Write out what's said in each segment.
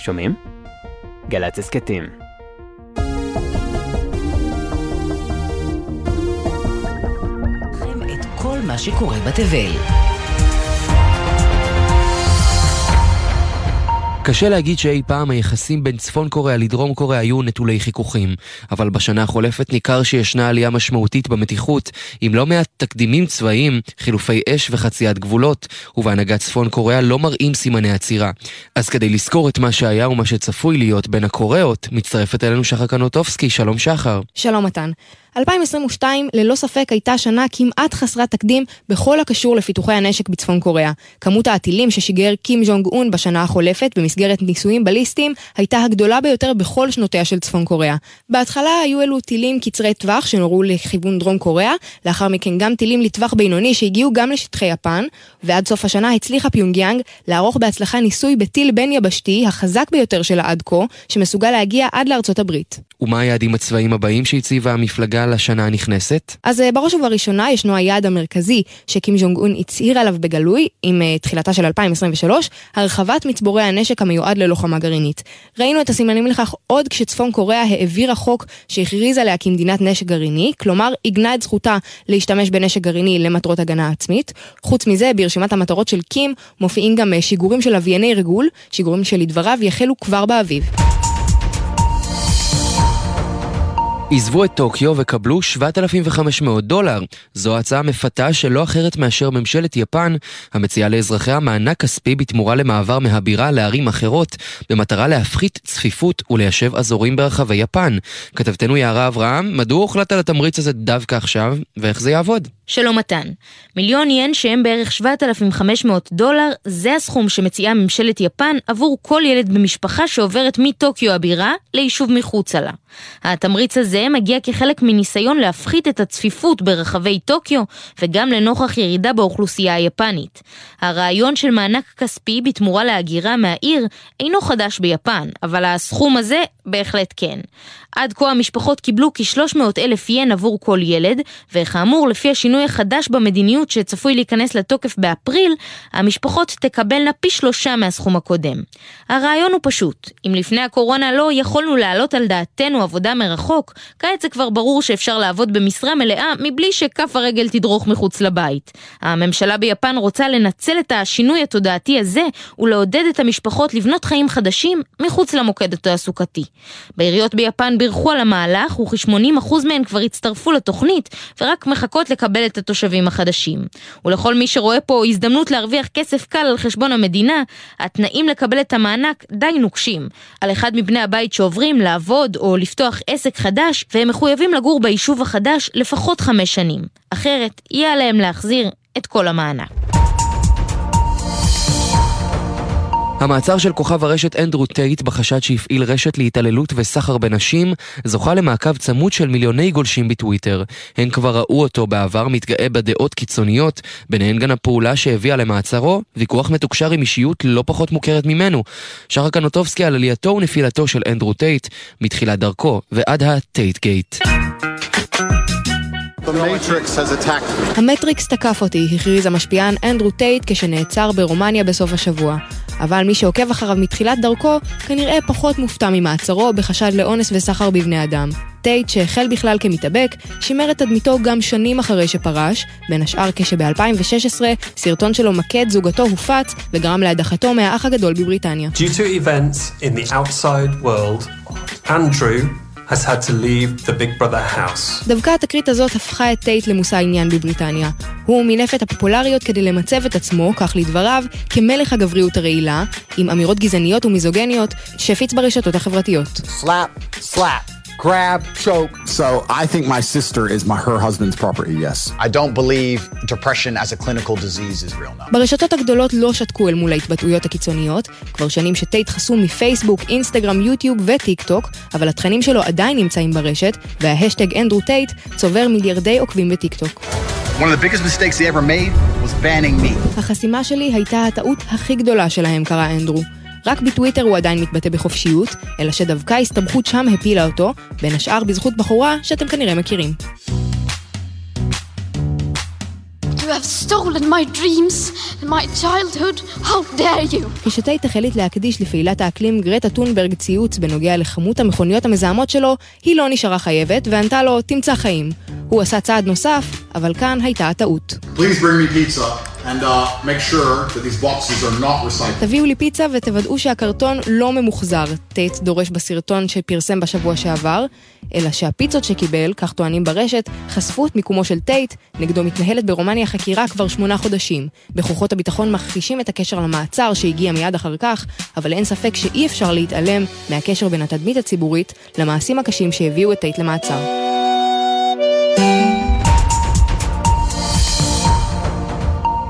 שומעים? גל"צ הסכתים. את כל מה שקורה בתבל. קשה להגיד שאי פעם היחסים בין צפון קוריאה לדרום קוריאה היו נטולי חיכוכים, אבל בשנה החולפת ניכר שישנה עלייה משמעותית במתיחות, עם לא מעט תקדימים צבאיים, חילופי אש וחציית גבולות, ובהנהגת צפון קוריאה לא מראים סימני עצירה. אז כדי לזכור את מה שהיה ומה שצפוי להיות בין הקוריאות, מצטרפת אלינו שחר קנוטובסקי, שלום שחר. שלום מתן. 2022 ללא ספק הייתה שנה כמעט חסרת תקדים בכל הקשור לפיתוחי הנשק בצפון קוריאה. כמות הטילים ששיגר קים ז'ונג און בשנה החולפת במסגרת ניסויים בליסטיים הייתה הגדולה ביותר בכל שנותיה של צפון קוריאה. בהתחלה היו אלו טילים קצרי טווח שנורו לכיוון דרום קוריאה, לאחר מכן גם טילים לטווח בינוני שהגיעו גם לשטחי יפן, ועד סוף השנה הצליחה פיונגיאנג לערוך בהצלחה ניסוי בטיל בין יבשתי החזק ביותר שלה עד כה, שמסוגל להגיע עד לארצות הברית. ומה היעדים הצבאיים הבאים שהציבה המפלגה לשנה הנכנסת? אז אה, בראש ובראשונה ישנו היעד המרכזי שקים ז'ונג און הצהיר עליו בגלוי עם uh, תחילתה של 2023, הרחבת מצבורי הנשק המיועד ללוחמה גרעינית. ראינו את הסימנים לכך עוד כשצפון קוריאה העבירה חוק שהכריז עליה כמדינת נשק גרעיני, כלומר עיגנה את זכותה להשתמש בנשק גרעיני למטרות הגנה עצמית. חוץ מזה, ברשימת המטרות של קים מופיעים גם אה, שיגורים של לווייני רגול, שיגורים שלדבריו יחלו כבר באביב. עזבו את טוקיו וקבלו 7,500 דולר. זו הצעה מפתה שלא אחרת מאשר ממשלת יפן, המציעה לאזרחיה מענק כספי בתמורה למעבר מהבירה לערים אחרות, במטרה להפחית צפיפות וליישב אזורים ברחבי יפן. כתבתנו יערה אברהם, מדוע הוחלט על התמריץ הזה דווקא עכשיו, ואיך זה יעבוד? שלום מתן. מיליון ין שהם בערך 7,500 דולר, זה הסכום שמציעה ממשלת יפן עבור כל ילד במשפחה שעוברת מטוקיו הבירה ליישוב מחוצה לה. התמריץ הזה מגיע כחלק מניסיון להפחית את הצפיפות ברחבי טוקיו וגם לנוכח ירידה באוכלוסייה היפנית. הרעיון של מענק כספי בתמורה להגירה מהעיר אינו חדש ביפן, אבל הסכום הזה בהחלט כן. עד כה המשפחות קיבלו כ-300 אלף ין עבור כל ילד, וכאמור, לפי השינוי החדש במדיניות שצפוי להיכנס לתוקף באפריל, המשפחות תקבלנה פי שלושה מהסכום הקודם. הרעיון הוא פשוט, אם לפני הקורונה לא יכולנו להעלות על דעתנו עבודה מרחוק, כעת זה כבר ברור שאפשר לעבוד במשרה מלאה מבלי שכף הרגל תדרוך מחוץ לבית. הממשלה ביפן רוצה לנצל את השינוי התודעתי הזה ולעודד את המשפחות לבנות חיים חדשים מחוץ למוקד התעסוקתי. בעיריות ביפן בירכו על המהלך וכ-80% מהן כבר הצטרפו לתוכנית ורק מחכות לקבל את התושבים החדשים. ולכל מי שרואה פה הזדמנות להרוויח כסף קל על חשבון המדינה, התנאים לקבל את המענק די נוקשים. על אחד מבני הבית שעוברים לעבוד או לפתוח עסק חדש והם מחויבים לגור ביישוב החדש לפחות חמש שנים. אחרת יהיה עליהם להחזיר את כל המענק. המעצר של כוכב הרשת אנדרו טייט בחשד שהפעיל רשת להתעללות וסחר בנשים זוכה למעקב צמוד של מיליוני גולשים בטוויטר. הן כבר ראו אותו בעבר מתגאה בדעות קיצוניות, ביניהן גם הפעולה שהביאה למעצרו, ויכוח מתוקשר עם אישיות לא פחות מוכרת ממנו. שחר קנוטובסקי על עלייתו ונפילתו של אנדרו טייט, מתחילת דרכו ועד הטייט גייט. המטריקס תקף אותי, הכריז המשפיען אנדרו טייט כשנעצר ברומניה בסוף השבוע. אבל מי שעוקב אחריו מתחילת דרכו, כנראה פחות מופתע ממעצרו בחשד לאונס וסחר בבני אדם. טייט, שהחל בכלל כמתאבק, שימר את תדמיתו גם שנים אחרי שפרש, בין השאר כשב-2016 סרטון שלו מכה את זוגתו הופץ וגרם להדחתו מהאח הגדול בבריטניה. Due to events in the outside world, Andrew has had to leave the Big Brother house. דווקא התקרית הזאת הפכה את טייט למושא עניין בבריטניה. הוא מינף את הפופולריות כדי למצב את עצמו, כך לדבריו, כמלך הגבריות הרעילה, עם אמירות גזעניות ומיזוגיניות שהפיץ ברשתות החברתיות. Slap, slap. Grab, choke. So I think my sister is my her husband's property, yes. I don't believe depression as a clinical disease is real now. ברשתות הגדולות לא שתקו אל מול ההתבטאויות הקיצוניות, כבר שנים שטייט חסום מפייסבוק, אינסטגרם, יוטיוב וטיק טוק, אבל התכנים שלו עדיין נמצאים ברשת, וההאשטאג אנדרו טייט צובר מיליארדי עוקבים בטיק טוק. One of the biggest mistakes he ever made was banning me. החסימה שלי הייתה הטעות הכי גדולה שלהם, קרא אנדרו. רק בטוויטר הוא עדיין מתבטא בחופשיות, אלא שדווקא הסתבכות שם הפילה אותו, בין השאר בזכות בחורה שאתם כנראה מכירים. Have stolen my dreams and my childhood. How dare you? כשטייט החליט להקדיש לפעילת האקלים גרטה טונברג ציוץ בנוגע לכמות המכוניות המזהמות שלו, היא לא נשארה חייבת וענתה לו, תמצא חיים. הוא עשה צעד נוסף, אבל כאן הייתה הטעות. Please bring me pizza. And uh, make sure that these boxes are not recycled. תביאו לי פיצה ותוודאו שהקרטון לא ממוחזר, טייט דורש בסרטון שפרסם בשבוע שעבר, אלא שהפיצות שקיבל, כך טוענים ברשת, חשפו את מיקומו של טייט, נגדו מתנהלת ברומניה חקירה כבר שמונה חודשים. בכוחות הביטחון מכחישים את הקשר למעצר שהגיע מיד אחר כך, אבל אין ספק שאי אפשר להתעלם מהקשר בין התדמית הציבורית למעשים הקשים שהביאו את טייט למעצר.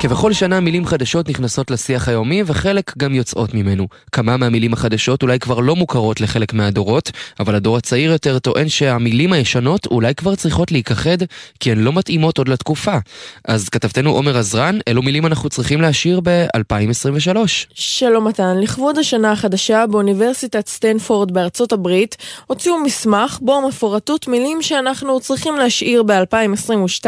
כבכל שנה מילים חדשות נכנסות לשיח היומי וחלק גם יוצאות ממנו. כמה מהמילים החדשות אולי כבר לא מוכרות לחלק מהדורות, אבל הדור הצעיר יותר טוען שהמילים הישנות אולי כבר צריכות להיכחד כי הן לא מתאימות עוד לתקופה. אז כתבתנו עומר עזרן, אילו מילים אנחנו צריכים להשאיר ב-2023. שלום מתן, לכבוד השנה החדשה באוניברסיטת סטנפורד בארצות הברית הוציאו מסמך בו מפורטות מילים שאנחנו צריכים להשאיר ב-2022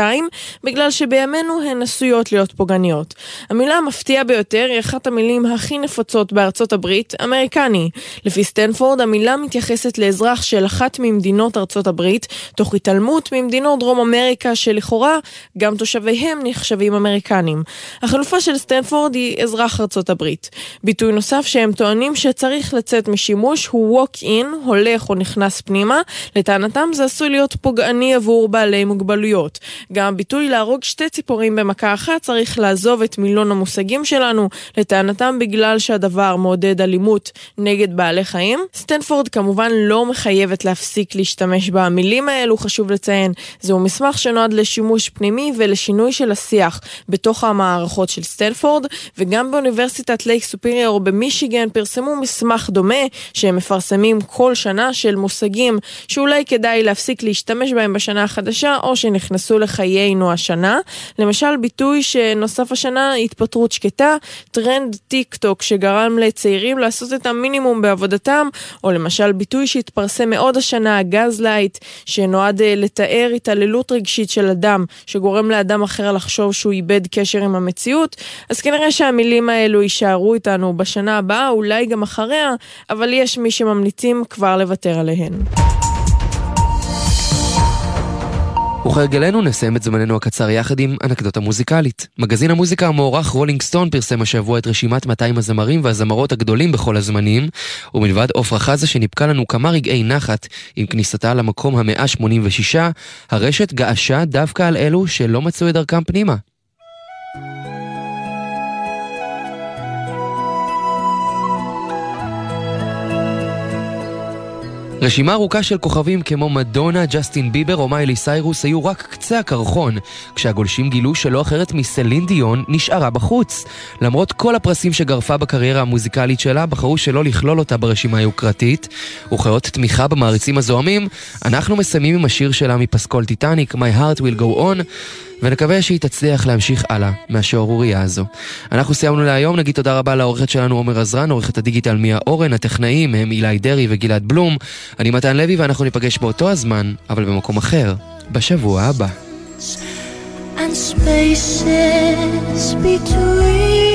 בגלל שבימינו הן עשויות להיות פוגעניות. אמריקניות. המילה המפתיעה ביותר היא אחת המילים הכי נפוצות בארצות הברית, אמריקני. לפי סטנפורד, המילה מתייחסת לאזרח של אחת ממדינות ארצות הברית, תוך התעלמות ממדינות דרום אמריקה שלכאורה גם תושביהם נחשבים אמריקנים. החלופה של סטנפורד היא אזרח ארצות הברית. ביטוי נוסף שהם טוענים שצריך לצאת משימוש הוא walk in, הולך או נכנס פנימה. לטענתם זה עשוי להיות פוגעני עבור בעלי מוגבלויות. גם הביטוי להרוג שתי ציפורים במכה אחת צריך לעזוב את מילון המושגים שלנו, לטענתם בגלל שהדבר מעודד אלימות נגד בעלי חיים. סטנפורד כמובן לא מחייבת להפסיק להשתמש במילים האלו, חשוב לציין. זהו מסמך שנועד לשימוש פנימי ולשינוי של השיח בתוך המערכות של סטנפורד, וגם באוניברסיטת לייק סופיריור במישיגן פרסמו מסמך דומה שהם מפרסמים כל שנה של מושגים שאולי כדאי להפסיק להשתמש בהם בשנה החדשה או שנכנסו לחיינו השנה. למשל ביטוי שנוס... סוף השנה התפטרות שקטה, טרנד טיק טוק שגרם לצעירים לעשות את המינימום בעבודתם, או למשל ביטוי שהתפרסם מאוד השנה, gaslight, שנועד אה, לתאר התעללות רגשית של אדם, שגורם לאדם אחר לחשוב שהוא איבד קשר עם המציאות, אז כנראה שהמילים האלו יישארו איתנו בשנה הבאה, אולי גם אחריה, אבל יש מי שממליצים כבר לוותר עליהן. וכהרגלנו נסיים את זמננו הקצר יחד עם אנקדוטה מוזיקלית. מגזין המוזיקה המוערך Rolling Stone פרסם השבוע את רשימת 200 הזמרים והזמרות הגדולים בכל הזמנים, ומלבד עפרה חזה שניפקה לנו כמה רגעי נחת עם כניסתה למקום ה-186, הרשת געשה דווקא על אלו שלא מצאו את דרכם פנימה. רשימה ארוכה של כוכבים כמו מדונה, ג'סטין ביבר או מיילי סיירוס היו רק קצה הקרחון, כשהגולשים גילו שלא אחרת מסלין דיון נשארה בחוץ. למרות כל הפרסים שגרפה בקריירה המוזיקלית שלה, בחרו שלא לכלול אותה ברשימה היוקרתית, וכאות תמיכה במעריצים הזוהמים, אנחנו מסיימים עם השיר שלה מפסקול טיטניק, My Heart Will Go On. ונקווה שהיא תצליח להמשיך הלאה מהשערורייה הזו. אנחנו סיימנו להיום, נגיד תודה רבה לעורכת שלנו עומר עזרן, עורכת הדיגיטל מיה אורן, הטכנאים הם אילי דרעי וגלעד בלום. אני מתן לוי ואנחנו ניפגש באותו הזמן, אבל במקום אחר, בשבוע הבא. And spaces between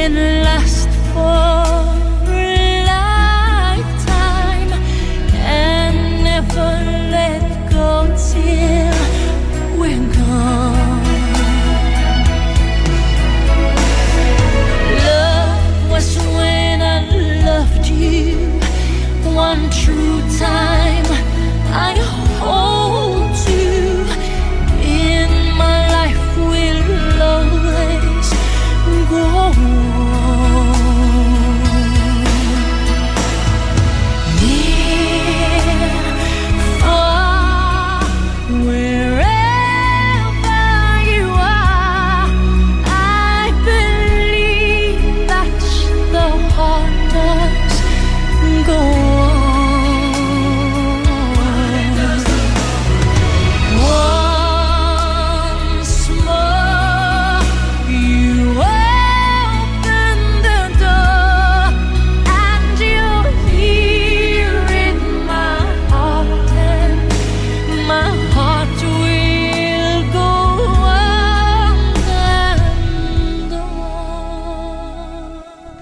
can last for.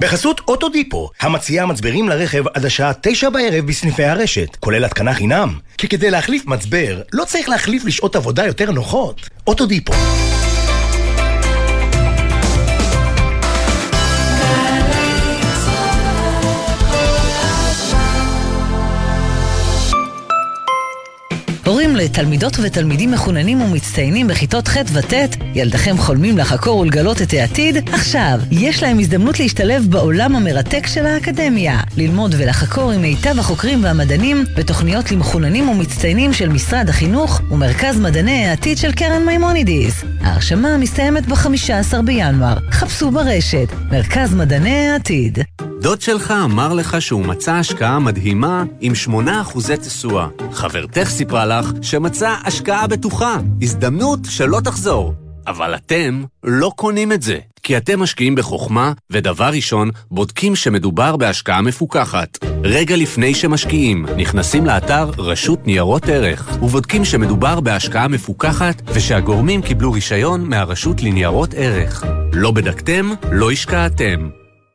בחסות אוטודיפו, המציעה מצברים לרכב עד השעה תשע בערב בסניפי הרשת, כולל התקנה חינם. כי כדי להחליף מצבר, לא צריך להחליף לשעות עבודה יותר נוחות. אוטודיפו. לתלמידות ותלמידים מחוננים ומצטיינים בכיתות ח' וט', ילדיכם חולמים לחקור ולגלות את העתיד? עכשיו, יש להם הזדמנות להשתלב בעולם המרתק של האקדמיה. ללמוד ולחקור עם מיטב החוקרים והמדענים בתוכניות למחוננים ומצטיינים של משרד החינוך ומרכז מדעני העתיד של קרן מימונידיס. ההרשמה מסתיימת ב-15 בינואר. חפשו ברשת, מרכז מדעני העתיד. דוד שלך אמר לך שהוא מצא השקעה מדהימה עם 8% תשואה. חברתך סיפרה לך שמצא השקעה בטוחה, הזדמנות שלא תחזור. אבל אתם לא קונים את זה, כי אתם משקיעים בחוכמה, ודבר ראשון, בודקים שמדובר בהשקעה מפוקחת. רגע לפני שמשקיעים, נכנסים לאתר רשות ניירות ערך, ובודקים שמדובר בהשקעה מפוקחת, ושהגורמים קיבלו רישיון מהרשות לניירות ערך. לא בדקתם, לא השקעתם.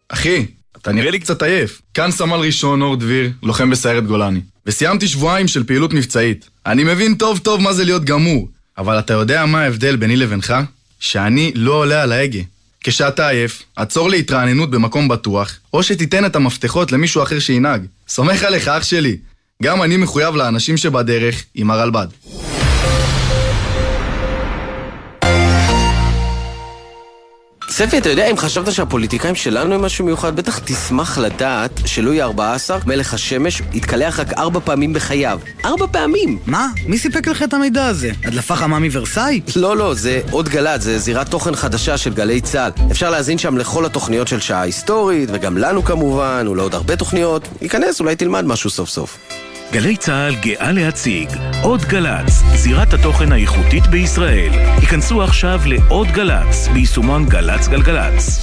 אחי, אתה נראה לי קצת עייף. כאן סמל ראשון אור דביר, לוחם בסיירת גולני. וסיימתי שבועיים של פעילות מבצעית. אני מבין טוב טוב מה זה להיות גמור, אבל אתה יודע מה ההבדל ביני לבינך? שאני לא עולה על ההגה. כשאתה עייף, עצור להתרעננות במקום בטוח, או שתיתן את המפתחות למישהו אחר שינהג. סומך עליך, אח שלי. גם אני מחויב לאנשים שבדרך עם הרלב"ד. ספי, אתה יודע, אם חשבת שהפוליטיקאים שלנו הם משהו מיוחד, בטח תשמח לדעת שלואי ה-14, מלך השמש, התקלח רק ארבע פעמים בחייו. ארבע פעמים! מה? מי סיפק לך את המידע הזה? הדלפה חמה מוורסאי? לא, לא, זה עוד גל"צ, זה זירת תוכן חדשה של גלי צה"ל. אפשר להזין שם לכל התוכניות של שעה היסטורית, וגם לנו כמובן, ולעוד הרבה תוכניות. ייכנס, אולי תלמד משהו סוף סוף. גלי צה"ל גאה להציג עוד גל"צ, זירת התוכן האיכותית בישראל. היכנסו עכשיו לעוד גל"צ, ביישומון גל"צ גלגלצ.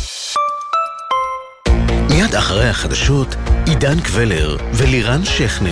מיד אחרי החדשות, עידן קבלר ולירן שכנר.